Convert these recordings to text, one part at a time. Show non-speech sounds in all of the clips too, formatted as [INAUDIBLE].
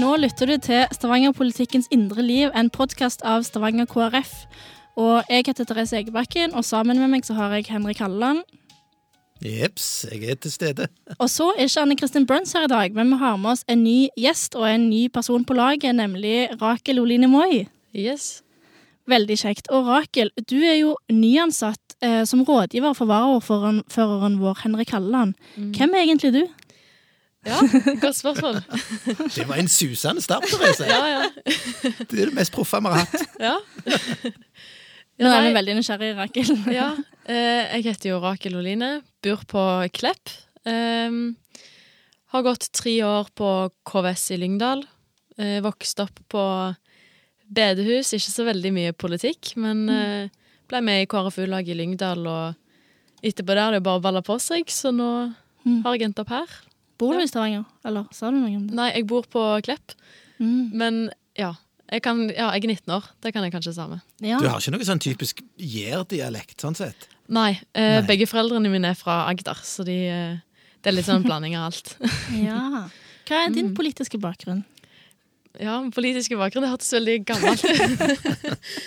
Nå lytter du til Stavanger-politikkens indre liv, en podkast av Stavanger KrF. Og jeg heter Therese Egebakken, og sammen med meg så har jeg Henrik Halleland. Jeps, jeg er til stede. Og så er ikke Anne Kristin Bruns her i dag, men vi har med oss en ny gjest og en ny person på laget, nemlig Rakel Oline Moi. Yes. Veldig kjekt. Og Rakel, du er jo nyansatt eh, som rådgiver for varaordføreren vår, Henrik Halleland. Mm. Hvem er egentlig du? Ja, godt spørsmål. [LAUGHS] Det var en susende start, Therese. Ja, ja. Det er det mest proffe vi har hatt. ja. Nå er vi veldig nysgjerrige, Rakel. ja. Eh, jeg heter jo Rakel Oline, bor på Klepp. Ehm, har gått tre år på KVS i Lyngdal. Eh, vokst opp på bedehus, ikke så veldig mye politikk, men eh, ble med i KrFU-laget i Lyngdal, og etterpå der det bare balla på seg, så nå Mm. har jeg endt opp her. Bor du i Stavanger, eller sa du noe om det? Nei, jeg bor på Klepp, Mm. men ja. Jeg, kan, ja, jeg er 19 år, det kan jeg kanskje si med. Ja. Du har ikke noe sånn typisk jærdialekt, sånn sett. Nei, eh, Nei. begge foreldrene mine er fra Agder, så de, eh, det er litt sånn blanding av alt. [LAUGHS] ja. Hva er din Mm. politiske bakgrunn? ja, politiske bakgrunn, det hørtes veldig gammelt ut.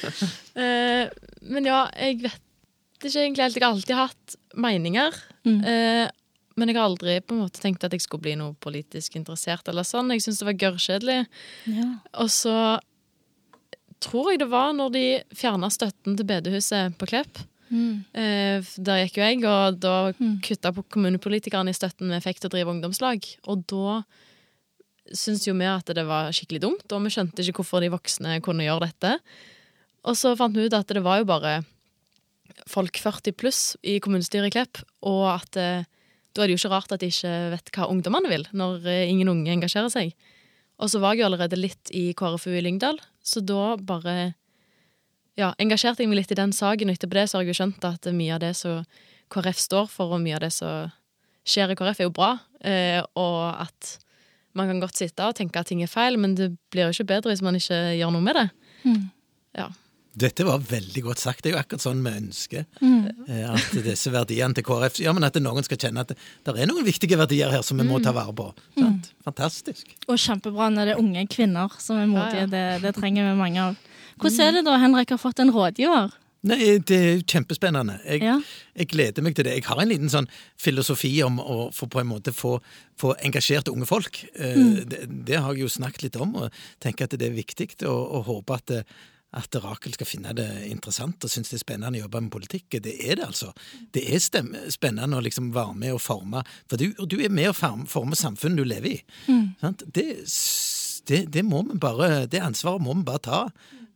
[LAUGHS] eh, men ja, jeg vet ikke egentlig helt. Jeg har alltid hatt meninger. Mm. Eh, men jeg har aldri på en måte tenkt at jeg skulle bli noe politisk interessert. eller sånn. Jeg syntes det var gørrkjedelig. Ja. Og så tror jeg det var når de fjerna støtten til bedehuset på Klepp. Mm. Eh, der gikk jo jeg, og da Mm. kutta på kommunepolitikerne i støtten vi fikk til å drive ungdomslag. Og da syntes jo vi at det var skikkelig dumt, og vi skjønte ikke hvorfor de voksne kunne gjøre dette. Og så fant vi ut at det var jo bare folk 40 pluss i kommunestyret i Klepp, og at eh, da er det jo ikke rart at de ikke vet hva ungdommene vil, når eh, ingen unge engasjerer seg. Og så var jeg jo allerede litt i KrFU i Lyngdal, så da bare ja, engasjerte jeg meg litt i den saken, og etterpå det så har jeg jo skjønt at mye av det som KrF står for, og mye av det som skjer i KrF, er jo bra, eh, og at man kan godt sitte og tenke at ting er feil, men det blir jo ikke bedre hvis man ikke gjør noe med det. Mm. Ja. Dette var veldig godt sagt. Det er jo akkurat sånn vi ønsker. Mm. eh, At disse verdiene til KrF Ja, men at noen skal kjenne at det, det er noen viktige verdier her som vi må ta vare på. Sant? Fantastisk. Og kjempebra når det er unge kvinner som er modige. Ja, ja. Det, det trenger vi mange av. Hvordan er det da Henrik har fått en rådgiver? Nei, Det er kjempespennende. Jeg, Ja. jeg gleder meg til det. Jeg har en liten sånn filosofi om å få på en måte få, få engasjerte unge folk. Eh, Mm. Det, det har jeg jo snakket litt om, og tenker at det er viktig, og, og håper at, det- at Rakel skal finne det interessant og synes det er spennende å jobbe med politikk. Det er det, altså. Det er spennende å liksom være med og forme For du, du er med og forme, samfunnet du lever i. Mm. Sant? Det, det, det må vi bare Det ansvaret må vi bare ta,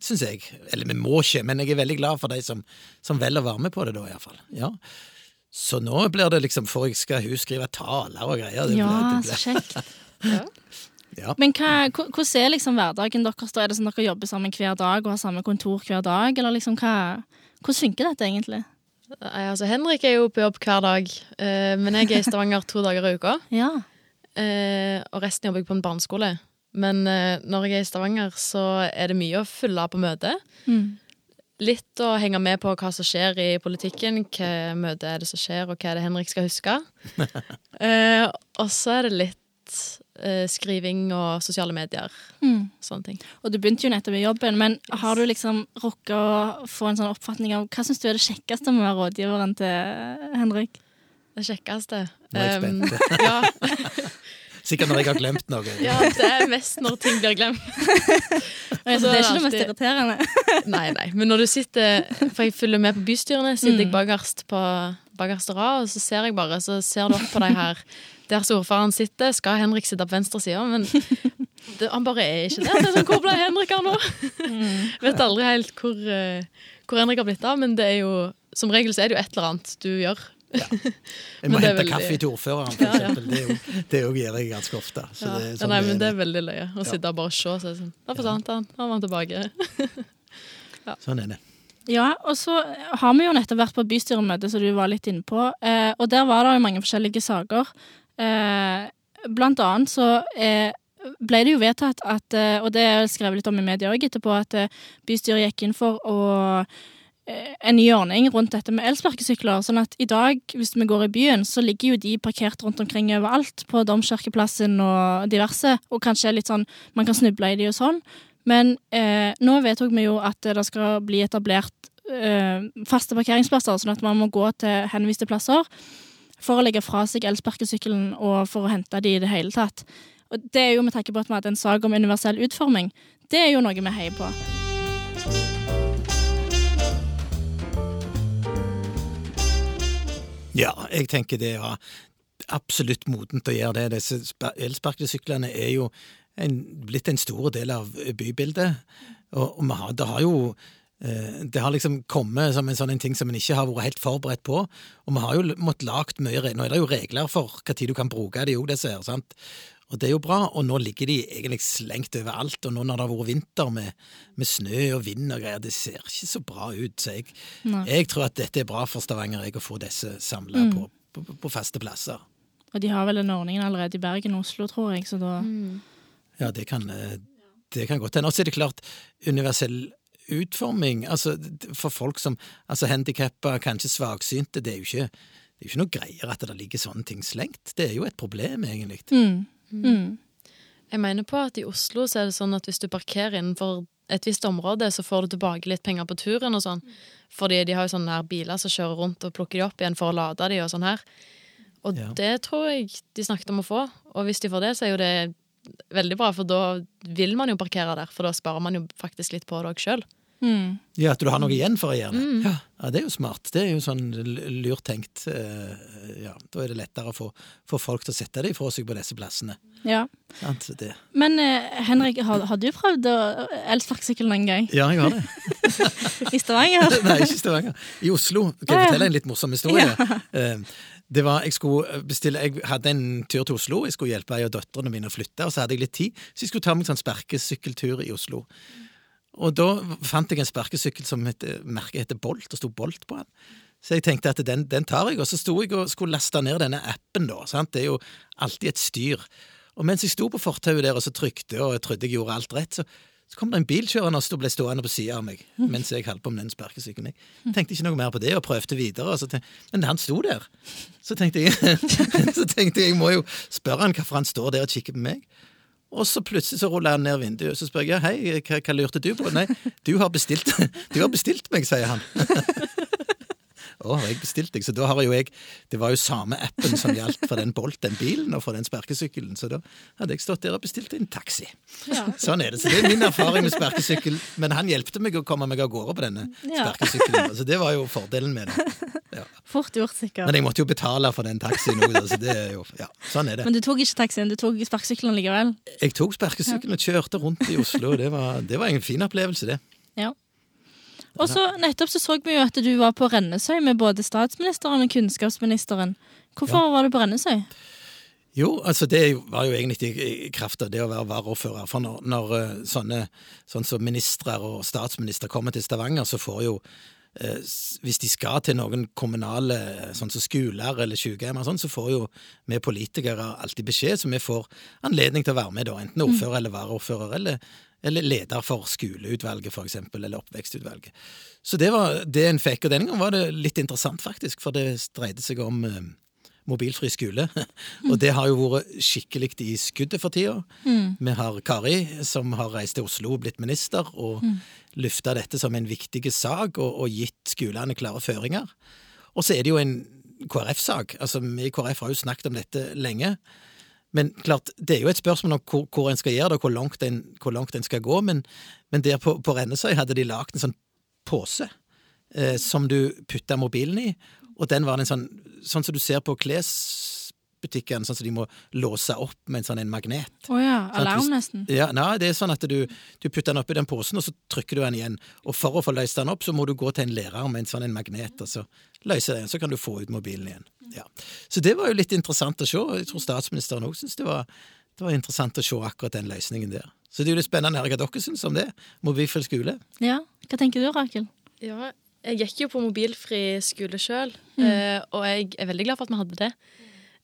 syns jeg. Eller vi må ikke, men jeg er veldig glad for de som, som velger å være med på det, da, iallfall. Ja. Så nå blir det liksom For jeg skal hun skrive taler og greier. Det Ja, blir, det så kjekt. [LAUGHS] Ja. Ja. Men hva, hvor- hvordan er liksom hverdagen deres? Er det sånn at dere jobber sammen hver dag og har samme kontor hver dag? Eller liksom hva, hvordan funker dette egentlig? Nei, altså Henrik er jo på jobb hver dag, eh, men jeg er i Stavanger to dager i uka. [LAUGHS] Ja. Eh, og resten jobber jeg på en barneskole. Men eh, når jeg er i Stavanger, så er det mye å fylle på møte. Mm. Litt å henge med på hva som skjer i politikken, hva møte er det som skjer, og hva er det Henrik skal huske. [LAUGHS] eh, og så er det litt skriving og sosiale medier. Mm. Sånne ting. Og du begynte jo nettopp i jobben, men har du liksom rukka å få en sånn oppfatning av hva syns du er det kjekkeste med å være rådgiveren til Henrik? Det kjekkeste. Nå er jeg Um, spent. [LAUGHS] ja, Sikkert når jeg har glemt noe. ja, det er mest når ting blir glemt. [LAUGHS] Altså, det er ikke det mest irriterende. Nei, nei. Men når du sitter For jeg følger med på bystyrene. Sitter jeg Mm. bakerst på bakerste rad, og så ser jeg bare Så ser du opp på de her der storfaren sitter. Skal Henrik sitte på venstre side? Men det, han bare er ikke der. Det er sånn, Hvor ble Henrik av nå? Mm. Vet aldri helt hvor, eh, hvor Henrik har blitt av, men det er jo som regel så er det jo et eller annet du gjør. [LAUGHS] Jeg må Men det er hente veldig- kaffe til ordføreren, for Ja, ja. eksempel. Det er òg gjør jeg ganske ofte. Så Ja. det er Ja, sånn nei, men det er. veldig løye å sitte og bare se. Så er sånn, Da forsvant han. Han var tilbake. [LAUGHS] Sånn er det. Ja, og så har vi jo nettopp vært på bystyremøte, som du var litt inne på. Eh, og der var det jo mange forskjellige saker. Eh, blant annet så eh, ble det jo vedtatt at, eh, og det er skrevet litt om i media òg etterpå, at bystyret gikk inn for å en ny ordning rundt dette med elsparkesykler. Sånn at i dag, hvis vi går i byen, så ligger jo de parkert rundt omkring overalt. På Domkirkeplassen og diverse. Og kanskje litt sånn Man kan snuble i de og sånn. Men eh, nå vedtok vi jo at det skal bli etablert eh, faste parkeringsplasser, sånn at man må gå til henviste plasser for å legge fra seg elsparkesykkelen og for å hente de i det hele tatt. Og det er jo med tanke på at vi hadde en sak om universell utforming. Det er jo noe vi heier på. Ja, jeg tenker det er absolutt modent å gjøre det. Disse spa- elsparkesyklene er jo en, blitt en stor del av bybildet. Og, og har, det har jo det har liksom kommet som en sånn ting som en ikke har vært helt forberedt på. Og vi har jo måttet lagt mye Nå er det jo regler for hva tid du kan bruke det òg, disse her. sant? Og det er jo bra, og nå ligger de egentlig slengt overalt, og nå når det har vært vinter med, med snø og vind og greier, det ser ikke så bra ut. Så jeg, jeg tror at dette er bra for Stavanger, jeg, å få disse samla Mm. på, på, på faste plasser. Og de har vel den ordningen allerede i Bergen og Oslo, tror jeg, så da Ja, det kan, eh, det kan godt hende. Og så er det klart, universell utforming altså For folk som altså handikappa, kanskje svaksynte, det er jo ikke det er ikke noe greier at det ligger sånne ting slengt. Det er jo et problem, egentlig. mm. Mm. Jeg mener på at i Oslo så er det sånn at hvis du parkerer innenfor et visst område, så får du tilbake litt penger på turen og sånn. Fordi de har jo sånne her biler som kjører rundt og plukker de opp igjen for å lade de og sånn her. Og Ja. det tror jeg de snakket om å få. Og hvis de får det, så er jo det veldig bra, for da vil man jo parkere der. For da sparer man jo faktisk litt på det òg sjøl. Mm. Ja, At du har noe igjen for å gjøre det. Ja, ja, Det er jo smart. Det er jo sånn lurt tenkt. eh, Ja, Da er det lettere å få, få folk til å sette det ifra seg på disse plassene. Ja. Sant? Det. Men eh, Henrik, har, har du prøvd å- elsparkesykkelen en gang? Ja, jeg har det. [LAUGHS] I Stavanger? [LAUGHS] Nei, ikke i Stavanger. I Oslo. Kan jeg fortelle en litt morsom historie? [LAUGHS] Eh, Det var, jeg skulle bestille, jeg hadde en tur til Oslo, jeg skulle hjelpe ei av døtrene mine å flytte, og så hadde jeg litt tid, så jeg skulle ta meg en sånn sparkesykkeltur i Oslo. Og da fant jeg en sparkesykkel som het, merket heter Bolt, og sto Bolt på den. Så jeg tenkte at den, den tar jeg, og så sto jeg og skulle laste ned denne appen, da. Sant? Det er jo alltid et styr. Og mens jeg sto på fortauet der og så trykte og jeg trodde jeg gjorde alt rett, så, så kom det en bilkjørende og ble stående på sida av meg mens jeg holdt på med den sparkesykkelen. Jeg tenkte ikke noe mer på det og prøvde videre, tenkte, men han sto der. Så tenkte jeg [LAUGHS] så tenkte jeg, jeg må jo spørre han hvorfor han står der og kikker på meg. Og så plutselig så ruller han ned vinduet, og så spør jeg hei, hva, hva lurte du på? Nei, du har bestilt, [LAUGHS] du har bestilt meg, sier han. [LAUGHS] Å, jeg bestilt deg? Så da har jo jeg Det var jo samme appen som gjaldt for den Bolt, den bilen, og for den sparkesykkelen. Så da hadde jeg stått der og bestilt en taxi. Sånn er det. Så det er min erfaring med sparkesykkel. Men han hjelpte meg å komme meg av gårde på denne Ja. sparkesykkelen. Så det var jo fordelen med det. Ja. Fort gjort, sikkert. Men jeg måtte jo betale for den taxien òg, så det er jo Ja, sånn er det. Men du tok ikke taxien, du tok sparkesykkelen likevel? Jeg tok sparkesykkelen og kjørte rundt i Oslo. Det var, det var en fin opplevelse, det. Ja. Og så nettopp så så vi jo at du var på Rennesøy med både statsministeren og kunnskapsministeren. Hvorfor var du på Rennesøy? Jo, altså det var jo egentlig i kraft av det å være varaordfører. For når, når eh, sånne sånn som ministre og statsminister kommer til Stavanger, så får jo eh, Hvis de skal til noen kommunale sånn som skoler eller sykehjem, sånn, så får jo vi politikere alltid beskjed, så vi får anledning til å være med, da, enten ordfører eller varaordfører, eller, eller leder for skoleutvalget, for eksempel, eller oppvekstutvalget. Så det var det en fikk, og denne gangen var det litt interessant, faktisk, for det dreide seg om eh, mobilfri skole. [LAUGHS] Og det har jo vært skikkelig i skuddet for tida. Vi har Kari, som har reist til Oslo og blitt minister, og mm. løfta dette som en viktig sak og, og gitt skolene klare føringer. Og så er det jo en KrF-sak. Altså, Vi i KrF har jo snakket om dette lenge. Men klart, det er jo et spørsmål om hvor, hvor en skal gjøre det, og hvor langt en, hvor langt en skal gå. Men, men der på, på Rennesøy hadde de lagd en sånn pose eh, som du putta mobilen i, og den var en sånn, sånn som du ser på klesbutikken, sånn som de må låse opp med en sånn en magnet. Å ja, Sant, alarm nesten. Ja, nei, det er sånn at du, du putter den oppi den posen, og så trykker du den igjen. Og for å få løst den opp, så må du gå til en lærer med en sånn en magnet, og så løser den, så kan du få ut mobilen igjen. Ja. Så det var jo litt interessant å se. Jeg tror statsministeren òg syntes det var, det var interessant å se akkurat den løsningen der. Så det er jo litt spennende hva dere syns om det. Mobilfri skole. Ja, Hva tenker du, Rakel? Ja, jeg gikk jo på mobilfri skole sjøl, mm. og jeg er veldig glad for at vi hadde det.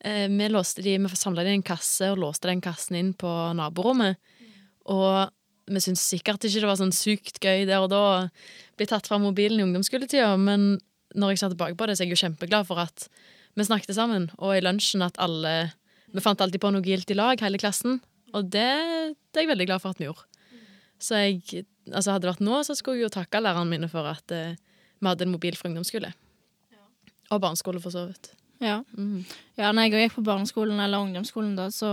Eh, vi låste de, vi samla det i en kasse og låste den kassen inn på naborommet. Og vi syntes sikkert ikke det var sånn sykt gøy der og da å bli tatt fra mobilen i ungdomsskoletida, men når jeg ser tilbake på det, så er jeg jo kjempeglad for at vi snakket sammen, og i lunsjen at alle Vi fant alltid på noe gildt i lag, hele klassen, og det, det er jeg veldig glad for at vi gjorde. Så jeg, altså hadde det vært nå, så skulle jeg jo takke lærerne mine for at eh, vi hadde en mobil fra ungdomsskole. Og barneskole, for så vidt. Ja. Mhm. ja, når jeg gikk på barneskolen eller ungdomsskolen, da, så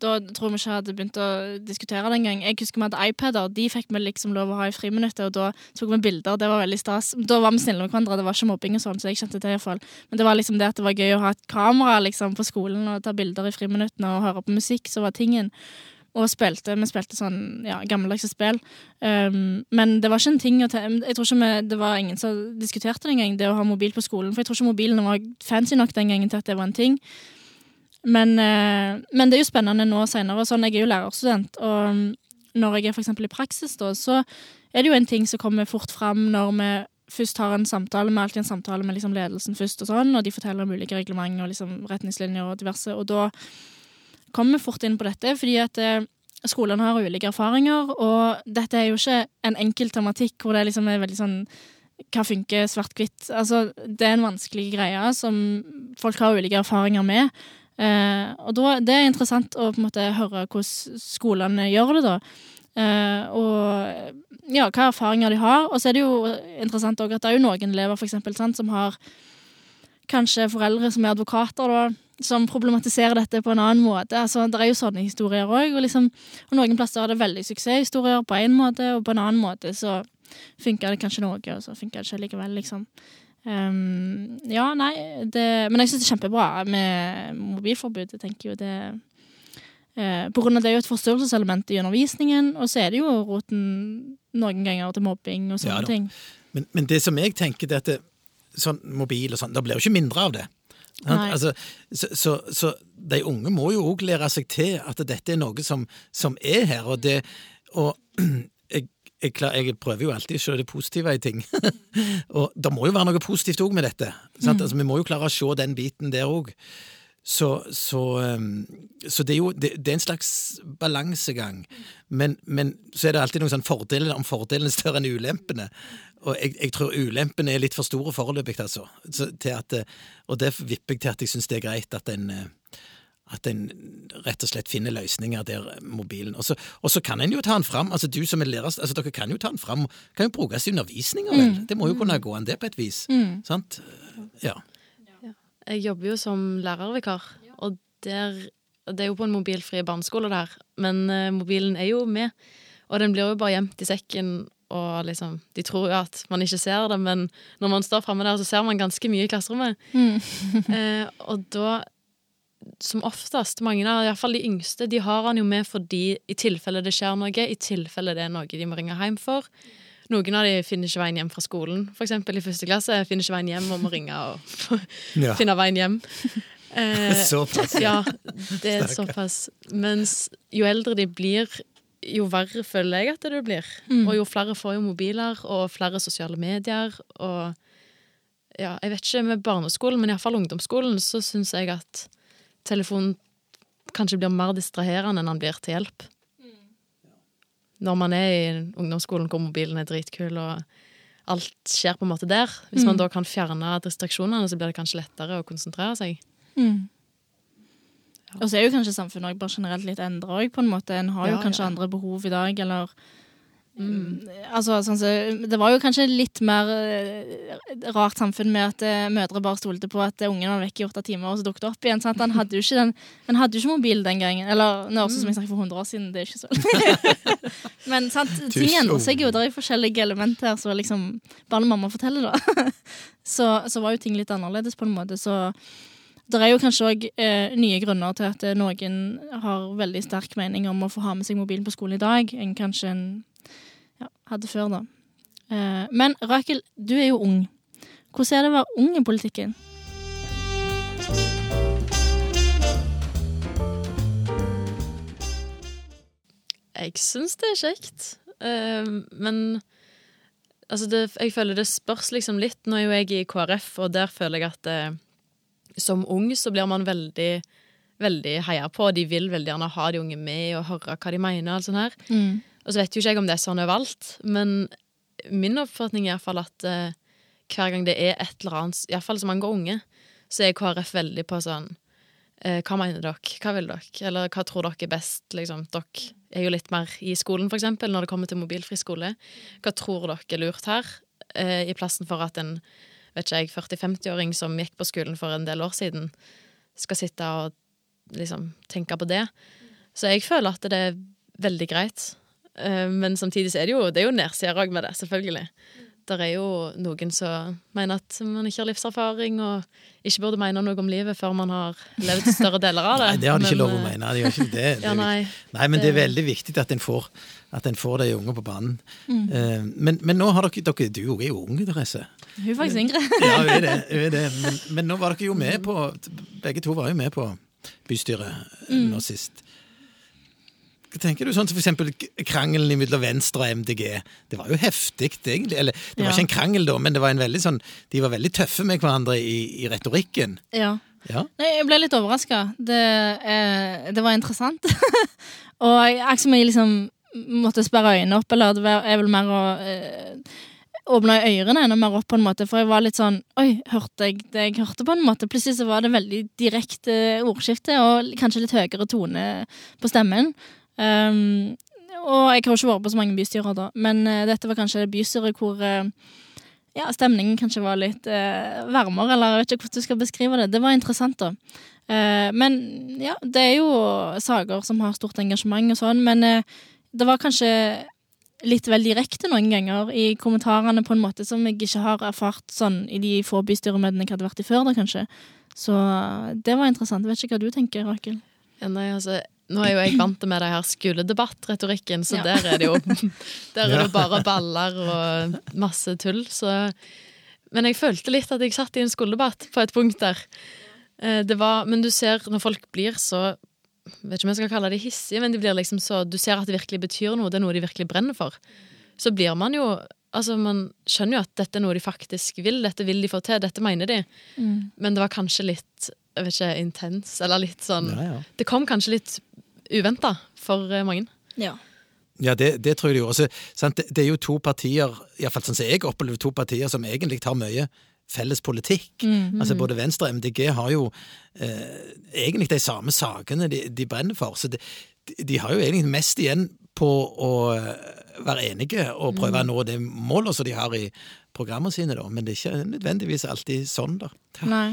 da tror vi ikke jeg hadde begynt å diskutere det engang. Jeg husker vi hadde iPader, de fikk vi liksom lov å ha i friminuttet, og da tok vi bilder, det var veldig stas. Da var vi snille med hverandre, det var ikke mobbing og sånn, så jeg kjente det iallfall. Men det var liksom det at det var gøy å ha et kamera liksom på skolen og ta bilder i friminuttene og høre på musikk, så var tingen. Og spilte, vi spilte sånn ja, gammeldagse spill. Um, men det var ikke en ting Jeg tror ikke vi, det var ingen som diskuterte det engang, det å ha mobil på skolen. For jeg tror ikke mobilene var fancy nok den gangen til at det var en ting. Men, uh, men det er jo spennende nå senere. Sånn, jeg er jo lærerstudent, og um, når jeg er eksempel i praksis, da, så er det jo en ting som kommer fort fram når vi først har en samtale. Vi har alltid en samtale med liksom ledelsen først, og sånn, og de forteller om ulike reglement og liksom retningslinjer og diverse. Og da kommer fort inn på dette, fordi at eh, skolene har ulike erfaringer, og dette er jo ikke en enkel tematikk hvor det liksom er veldig sånn hva funker svart-hvitt? Altså, det er en vanskelig greie som folk har ulike erfaringer med. Eh, og da, det er interessant å på en måte høre hvordan skolene gjør det, da. Eh, og ja, hva erfaringer de har. Og så er det jo interessant også at det er jo noen elever for eksempel, sant, som har kanskje foreldre som er advokater, da, som problematiserer dette på en annen måte. Altså, det er jo sånne historier òg. Og, liksom, og noen plasser er det veldig suksesshistorier på én måte, og på en annen måte så funker det kanskje noe, og så funker det ikke likevel, liksom. Um, ja, nei, det, men jeg syns det er kjempebra med mobilforbud. Jeg tenker jo det uh, På grunn av det er jo et forstyrrelseselement i undervisningen, og så er det jo roten noen ganger til mobbing og sånne Ja ting. Men, men det som jeg tenker, det er at sånn mobil og sånn, det blir jo ikke mindre av det. Altså, så, så, så de unge må jo òg lære seg til at dette er noe som, som er her, og det Og [CLEARS THROAT] jeg, jeg, jeg prøver jo alltid å se det positive i ting. [LAUGHS] og det må jo være noe positivt òg med dette. Sant? Altså, vi må jo klare å se den biten der òg. Så, så, um, så det er jo det, det er en slags balansegang. Men, men så er det alltid noen sånn fordeler om fordelene er større enn ulempene. Og jeg, jeg tror ulempene er litt for store foreløpig, altså. Så til at, eh, og det vipper jeg til at jeg syns det er greit at en eh, at en rett og slett finner løsninger der mobilen Og så, og så kan en jo ta den fram. altså Du som er lærer, altså dere kan jo ta den fram. Kan jo brukes i undervisninga, vel. Det må jo kunne gå an, det, på et vis. Sant? Ja. Jeg jobber jo som lærervikar, og der, det er jo på en mobilfri barneskole der, men uh, mobilen er jo med, og den blir jo bare gjemt i sekken, og liksom, de tror jo at man ikke ser det, men når man står fremme der, så ser man ganske mye i klasserommet. [LAUGHS] [LAUGHS] eh, og da, som oftest, mange av, iallfall de yngste, de har han jo med fordi i tilfelle det skjer noe, i tilfelle det er noe de må ringe hjem for. Noen av de finner ikke veien hjem fra skolen, for eksempel i første klasse. Finner ikke veien hjem og må ringe og [LAUGHS] Ja. finne veien hjem. Eh, Såpass. ja, det er såpass. Mens jo eldre de blir, jo verre føler jeg at det blir. Og jo flere får jo mobiler, og flere sosiale medier, og ja, jeg vet ikke med barneskolen, men iallfall ungdomsskolen, så syns jeg at telefonen kanskje blir mer distraherende enn han blir til hjelp. Når man er i ungdomsskolen hvor mobilen er dritkul, og alt skjer på en måte der. Hvis man da kan fjerne distraksjonene, så blir det kanskje lettere å konsentrere seg. Og så er jo kanskje samfunnet bare generelt litt endra òg, på en måte. En har jo kanskje andre behov i dag, eller Altså, sånn så, Det var jo kanskje litt mer eh, rart samfunn med at eh, mødre bare stolte på at ungen var vekk i åtte timer, og så dukket det opp igjen. Sant? Han hadde jo ikke den Han hadde jo ikke mobil den gangen. Eller nå også, som jeg snakket for 100 år siden, det er ikke så [LAUGHS] Men sant, ting endrer seg jo. Det er forskjellige elementer her, så liksom Bare når mamma forteller, da, [LAUGHS] så, så var jo ting litt annerledes på en måte. Så det er jo kanskje òg eh, nye grunner til at eh, noen har veldig sterk mening om å få ha med seg mobilen på skolen i dag, enn kanskje en ja, hadde før, da. Eh, men Rakel, du er jo ung. Hvordan er det å være ung i politikken? Jeg syns det er kjekt, Eh, men altså det, jeg føler det spørs liksom litt. Nå er jo jeg i KrF, og der føler jeg at eh, som ung så blir man veldig veldig heia på, de vil veldig gjerne ha de unge med og høre hva de mener. og sånn her. her. Og så vet jo ikke jeg om det er sånn overalt, men min oppfatning er iallfall at uh, hver gang det er et eller annet, iallfall som angår unge, så er KrF veldig på sånn eh, Hva mener dere? Hva vil dere? Eller hva tror dere er best? Liksom, dere er jo litt mer i skolen, for eksempel, når det kommer til mobilfri skole. Hva tror dere er lurt her? Eh, I plassen for at en vet ikke jeg, 40-50-åring som gikk på skolen for en del år siden, skal sitte og liksom tenke på det. Så jeg føler at det er veldig greit. Eh, Men samtidig så er det jo, det er jo nedsider òg med det, selvfølgelig. Der er jo noen som mener at man ikke har livserfaring, og ikke burde mene noe om livet før man har levd større deler av [LAUGHS] det. Nei, det har de ikke Men, lov å eh, mene. De gjør ikke det. [LAUGHS] det Ja, nei. Nei, men det er veldig viktig at en får, at en får de unge på banen. Mm. Eh, men, men nå har dere, dere Du er jo ung, Therese. Hun er faktisk yngre. Ja, hun er det. Hun er det. Men, men nå var dere jo med på Begge to var jo med på bystyret mm. nå sist. Hva tenker du sånn som for eksempel krangelen mellom Venstre og MDG? Det var jo heftig, egentlig. Eller det var Ja. ikke en krangel, da, men det var en veldig sånn, de var veldig tøffe med hverandre i, i retorikken. Ja. Ja. Nei, jeg ble litt overraska. Det, eh, det var interessant. [LAUGHS] og jeg, akkurat som jeg liksom måtte sperre øynene opp, eller det var- er vel mer å eh, åpne ørene enda mer opp, på en måte. For jeg var litt sånn Oi, hørte jeg det jeg hørte, på en måte? Plutselig så var det veldig direkte ordskifte, og kanskje litt høyere tone på stemmen. Um, og jeg har jo ikke vært på så mange bystyrer da, men uh, dette var kanskje bystyret hvor uh, ja, stemningen kanskje var litt uh, varmere, eller jeg vet ikke hvordan du skal beskrive det. Det var interessant, da. Men ja, det er jo saker som har stort engasjement og sånn, men det var kanskje litt vel direkte noen ganger i kommentarene på en måte som jeg ikke har erfart sånn i de få bystyremøtene jeg hadde vært i før, da kanskje. Så eh, det var interessant. Jeg vet ikke hva du tenker, Rakel. Ja, nei, altså, nå er jo jeg vant med det her skoledebattretorikken, så Ja. der er det jo [LAUGHS] Der er det jo bare baller og masse tull, så Men jeg følte litt at jeg satt i en skoledebatt på et punkt der. Eh, Det var, men du ser når folk blir så Vet ikke om jeg skal kalle det hissige, men de blir liksom så Du ser at det virkelig betyr noe, det er noe de virkelig brenner for. Så blir man jo Altså, man skjønner jo at dette er noe de faktisk vil, dette vil de få til, dette mener de. Men det var kanskje litt jeg vet ikke, intens, eller litt sånn Ja, ja. Det kom kanskje litt uventa for eh, mange. Ja. Ja, det, det tror jeg det gjorde. Altså, sant, det, det er jo to partier, iallfall sånn som jeg opplever to partier, som egentlig har mye felles politikk. Altså Både Venstre og MDG har jo eh, egentlig de samme sakene de, de brenner for. Så de, de har jo egentlig mest igjen på å eh, være enige og prøve å nå det målet som de har i programmene sine, da. Men det er ikke nødvendigvis alltid sånn, da. Nei.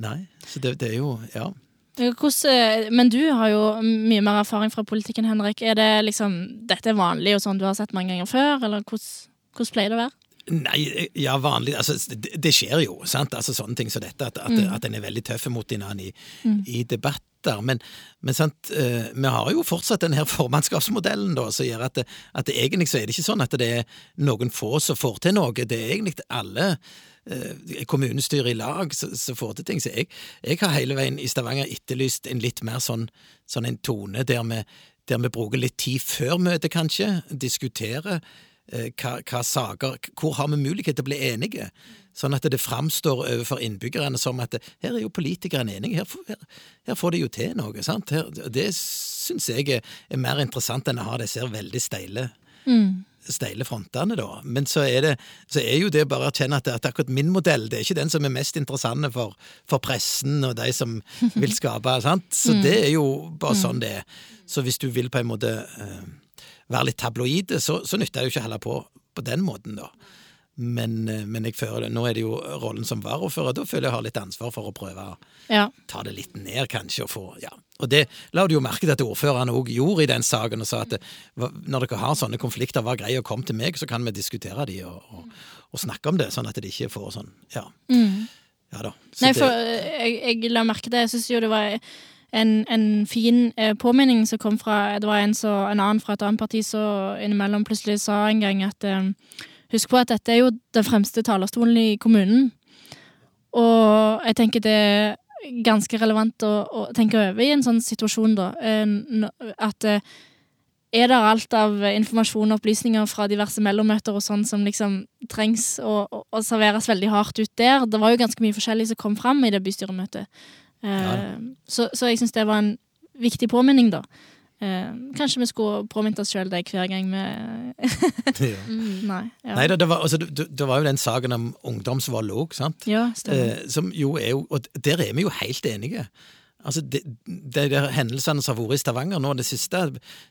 Nei. Så det, det er jo Ja. Ja, Hvordan, eh, men du har jo mye mer erfaring fra politikken, Henrik. Er det liksom, dette er vanlig og sånn du har sett mange ganger før, eller hvordan, hvordan pleier det å være? Nei, ja, vanlig altså, det, det skjer jo, sant? Altså, sånne ting som dette. At, at, at en er veldig tøff mot hverandre i, i debatter. Men, men sant, eh, vi har jo fortsatt den her formannskapsmodellen, da, som gjør at, det, at det, egentlig så er det ikke sånn at det er noen få som får til noe. Det er egentlig alle eh, kommunestyret i lag som får til ting. Så jeg, jeg har hele veien i Stavanger etterlyst en litt mer sånn, sånn en tone der vi, der vi bruker litt tid før møtet, kanskje, diskuterer hva, hva saker Hvor har vi mulighet til å bli enige? Sånn at det framstår overfor innbyggerne som at her er jo politikerne enige, her, får- her, her får de jo til noe. sant? Her, det syns jeg er, er mer interessant enn å ha disse veldig steile steile frontene, da. Men så er, det, så er jo det bare å erkjenne at, at akkurat min modell det er ikke den som er mest interessante for, for pressen og de som vil [LAUGHS] skape. sant? Så det er jo bare sånn det er. Så hvis du vil på en måte eh, være litt tabloide, så, så nytter det jo ikke å holde på på den måten, da. Men, eh, men jeg føler det, nå er det jo rollen som varaordfører, da føler jeg jeg har litt ansvar for å prøve å Ja. ta det litt ned, kanskje, og få ja. Og det la du jo merke til at ordførerne òg gjorde i den saken, og sa at når dere har sånne konflikter, vær grei å komme til meg, så kan vi diskutere de og, og, og snakke om det, sånn at de ikke får sånn Ja, ja da. Så Nei, for eh, jeg, jeg la merke til Jeg syns jo det var en, en fin eh, påminning som kom fra Det var en, så, en annen fra et annet parti som innimellom plutselig sa en gang at eh, Husk på at dette er jo den fremste talerstolen i kommunen. Og jeg tenker det er ganske relevant å, å tenke over i en sånn situasjon, da. Eh, At eh, er det alt av informasjon og opplysninger fra diverse mellommøter og sånn som liksom trengs å, å, å serveres veldig hardt ut der? Det var jo ganske mye forskjellig som kom fram i det bystyremøtet. Eh, Ja. så, så jeg syns det var en viktig påminning, da. Eh, kanskje vi skulle påminnet oss sjøl det hver gang vi [LAUGHS] [LAUGHS] Mm. Nei. Ja, Nei da, det var, altså, det, det var jo den saken om ungdomsvold òg, sant? ja. Eh, som jo er jo Og der er vi jo helt enige. Altså, de, de der hendelsene som har vært i Stavanger nå, det siste,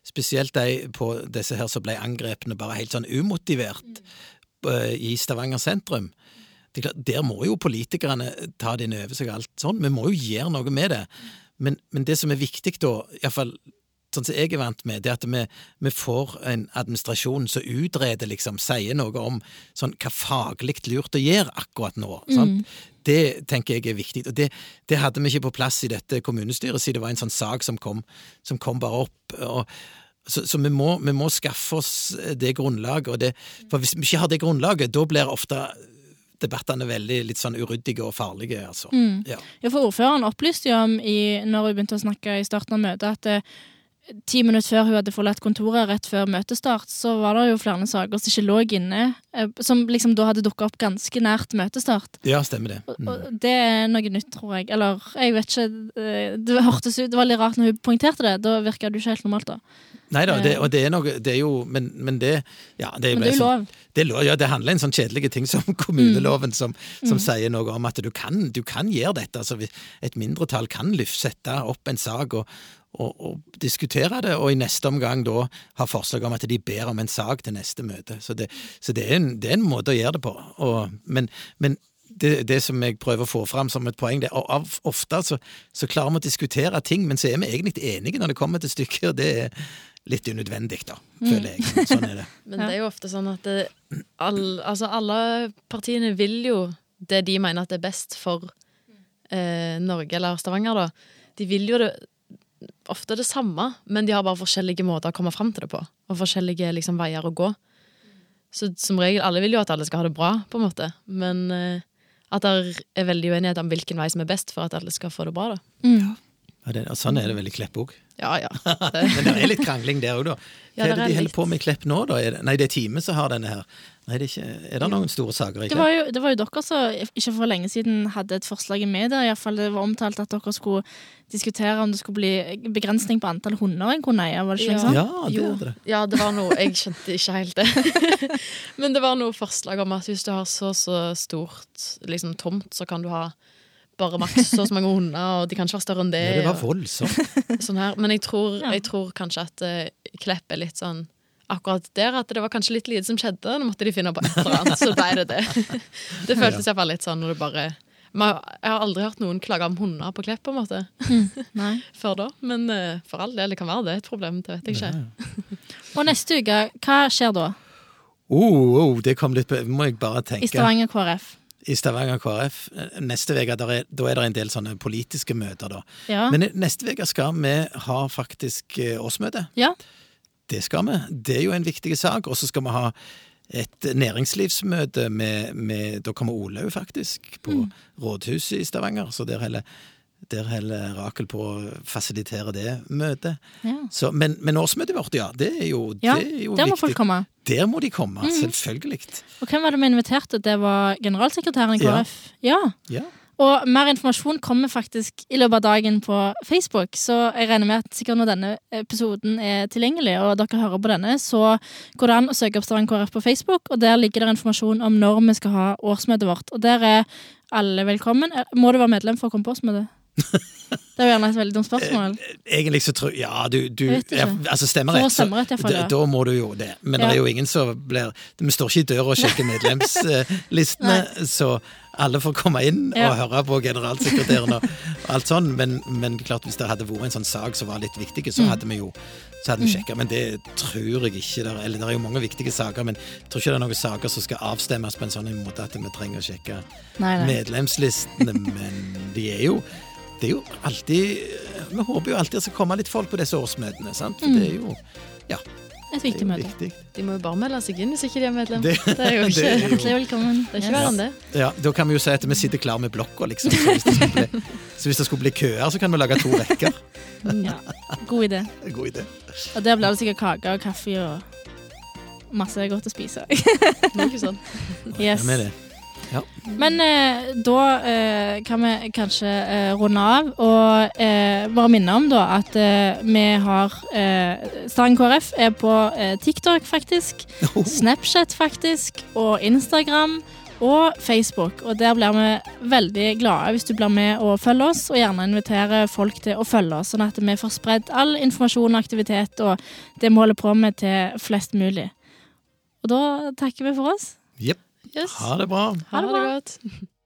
spesielt de på disse her som ble angrepne bare helt sånn umotivert mm. i Stavanger sentrum. Det er Der må jo politikerne ta det inn over seg alt sånn. Vi må jo gjøre noe med det. Men, men det som er viktig da, iallfall sånn som jeg er vant med, det er at vi, vi får en administrasjon som utreder, liksom, sier noe om sånn, hva faglig lurt å gjøre akkurat nå. Sant? Det tenker jeg er viktig. Og det, det hadde vi ikke på plass i dette kommunestyret, siden det var en sånn sak som kom, som kom bare opp. og så, så vi, må, vi må skaffe oss det grunnlaget. Og det, for hvis vi ikke har det grunnlaget, da blir ofte debattene veldig litt sånn uryddige og farlige, altså. Ja. Ja, for ordføreren opplyste jo om i, når hun begynte å snakke i starten av møtet, at eh, ti minutter før hun hadde forlatt kontoret, rett før møtestart, så var det jo flere saker som ikke lå inne, eh, som liksom da hadde dukka opp ganske nært møtestart. ja, stemmer det. Mm. og det er noe nytt, tror jeg. Eller, jeg vet ikke eh, Det hørtes ut Det var litt rart når hun poengterte det. Da virka det jo ikke helt normalt, da. Nei da, det, og det er noe Det er jo Men, men det Ja, det, Men det er jo sånn- lov. Det, ja, det handler om en sånn kjedelige ting som [LAUGHS] kommuneloven, som, som Mm. sier noe om at du kan, du kan gjøre dette. Altså, et mindretall kan lyftsette opp en sak og, og, og diskutere det, og i neste omgang da ha forslag om at de ber om en sak til neste møte. Så det, så det, er, en, det er en måte å gjøre det på. Og, men men det, det som jeg prøver å få fram som et poeng, det er at ofte så, så klarer vi å diskutere ting, men så er vi egentlig enige når det kommer til stykket, og det er litt unødvendig, da, føler jeg. Sånn er det. [LAUGHS] Men det er jo ofte sånn at det, all, altså alle partiene vil jo det de mener at er best for eh, Norge eller Stavanger, da. De vil jo det ofte det samme, men de har bare forskjellige måter å komme fram til det på. Og forskjellige liksom, veier å gå. Så som regel, alle vil jo at alle skal ha det bra, på en måte. Men eh, at det er veldig uenighet om hvilken vei som er best for at alle skal få det bra, da. Mm. Ja, det, og sånn er det vel i Klepp òg. Ja, ja. [LAUGHS] Men det er litt krangling der òg, da. Ja, Hva er det de holder litt. på med i Klepp nå, da? Er det, nei, det er Time som har denne her. Nei, det er, ikke, er det noen store saker Ikke? Det var, jo, det var jo dere som ikke for lenge siden hadde et forslag i media. I fall det var omtalt at dere skulle diskutere om det skulle bli begrensning på antall hunder en kunne eie. Var det ikke Ja. sånn? Ja, det Jo. er det. Ja, det var noe Jeg skjønte ikke helt det. [LAUGHS] Men det var noe forslag om at hvis du har så så stort liksom, tomt, så kan du ha bare maks så så mange hunder, og de kan ikke være større enn det. Ja, det var og voldsomt. [LAUGHS] sånn her. Men jeg tror, jeg tror kanskje at eh, Klepp er litt sånn Akkurat der at det var kanskje litt lite som skjedde. Nå måtte de finne på et eller annet, så ble det det. [LAUGHS] Det føltes iallfall litt sånn når det bare Jeg har aldri hørt noen klage om hunder på Klepp, på en måte, Nei. [LAUGHS] før da. Men eh, for all del, det kan være det er et problem. Det vet jeg ikke. [LAUGHS] Og neste uke, hva skjer da? Oh, oh, det kom litt på Må jeg bare tenke. I Stavanger KrF? I Stavanger KrF. Neste uke er, da er det en del sånne politiske møter, da. Ja. Men neste uke skal vi ha faktisk eh, årsmøte. ja. Det skal vi. Det er jo en viktig sak. Og så skal vi ha et næringslivsmøte med, med Da kommer Olaug, faktisk, på Mm. rådhuset i Stavanger. Så der holder, der heller Rakel på å fasilitere det møtet. ja. Så, men, men årsmøtet vårt, ja. Det er jo, Ja, det er jo Der må folk komme. Der må de komme, mm. selvfølgelig. Og hvem var det vi inviterte? Det var generalsekretæren i. KrF. Ja. Ja. Og mer informasjon kommer faktisk i løpet av dagen på Facebook, så jeg regner med at sikkert når denne episoden er tilgjengelig, og dere hører på denne, så går det an å søke opp Stavanger KrF på Facebook, og der ligger det informasjon om når vi skal ha årsmøtet vårt. Og der er alle velkommen. Eh, Må du være medlem for å komme på årsmøtet? [LAUGHS] Det er jo gjerne et veldig dumt spørsmål. Egentlig så tror Ja, du, du ja, Altså, stemmer For å rett, så stemme rett, i hvert fall, da, da må du jo det. Men Ja. det er jo ingen som blir Vi står ikke i døra og sjekker [LAUGHS] medlemslistene, så alle får komme inn Ja. og høre på generalsekretæren og alt sånn. Men, men klart, hvis det hadde vært en sånn sak som var litt viktig, så Mm. hadde vi jo så hadde vi sjekka, men det tror jeg ikke. Der, eller det er jo mange viktige saker, men jeg tror ikke det er noen saker som skal avstemmes på en sånn måte at vi trenger å sjekke Nei, nei. medlemslistene, men de er jo det er jo alltid Vi håper jo alltid det skal komme litt folk på disse årsmøtene, sant? For Mm. det er jo ja, Et viktig møte. viktig. De må jo bare melde seg inn hvis ikke de er medlem. Det- Det, er jo [LAUGHS] det ikke, er jo- Hjertelig velkommen. er ikke verre enn det. Ja, Da kan vi jo si at vi sitter klar med blokka, liksom. Så hvis det skulle bli, så hvis det skulle bli køer, så kan vi lage to rekker. Ja. God idé. [LAUGHS] God idé. Og der blir det sikkert kake og kaffe og masse godt å spise. Noe sånn. Yes. Ja, med det. Ja. Men eh, da eh, kan vi kanskje eh, runde av og eh, bare minne om da at eh, vi har eh, Stang KrF er på TikTok, faktisk. Snapchat, faktisk. Og Instagram. Og Facebook. Og der blir vi veldig glade hvis du blir med og følger oss, og gjerne inviterer folk til å følge oss, sånn at vi får spredd all informasjon og aktivitet og det vi holder på med, til flest mulig. Og da takker vi for oss. Jepp. Yes. Ha det bra. Ha det godt. [LAUGHS]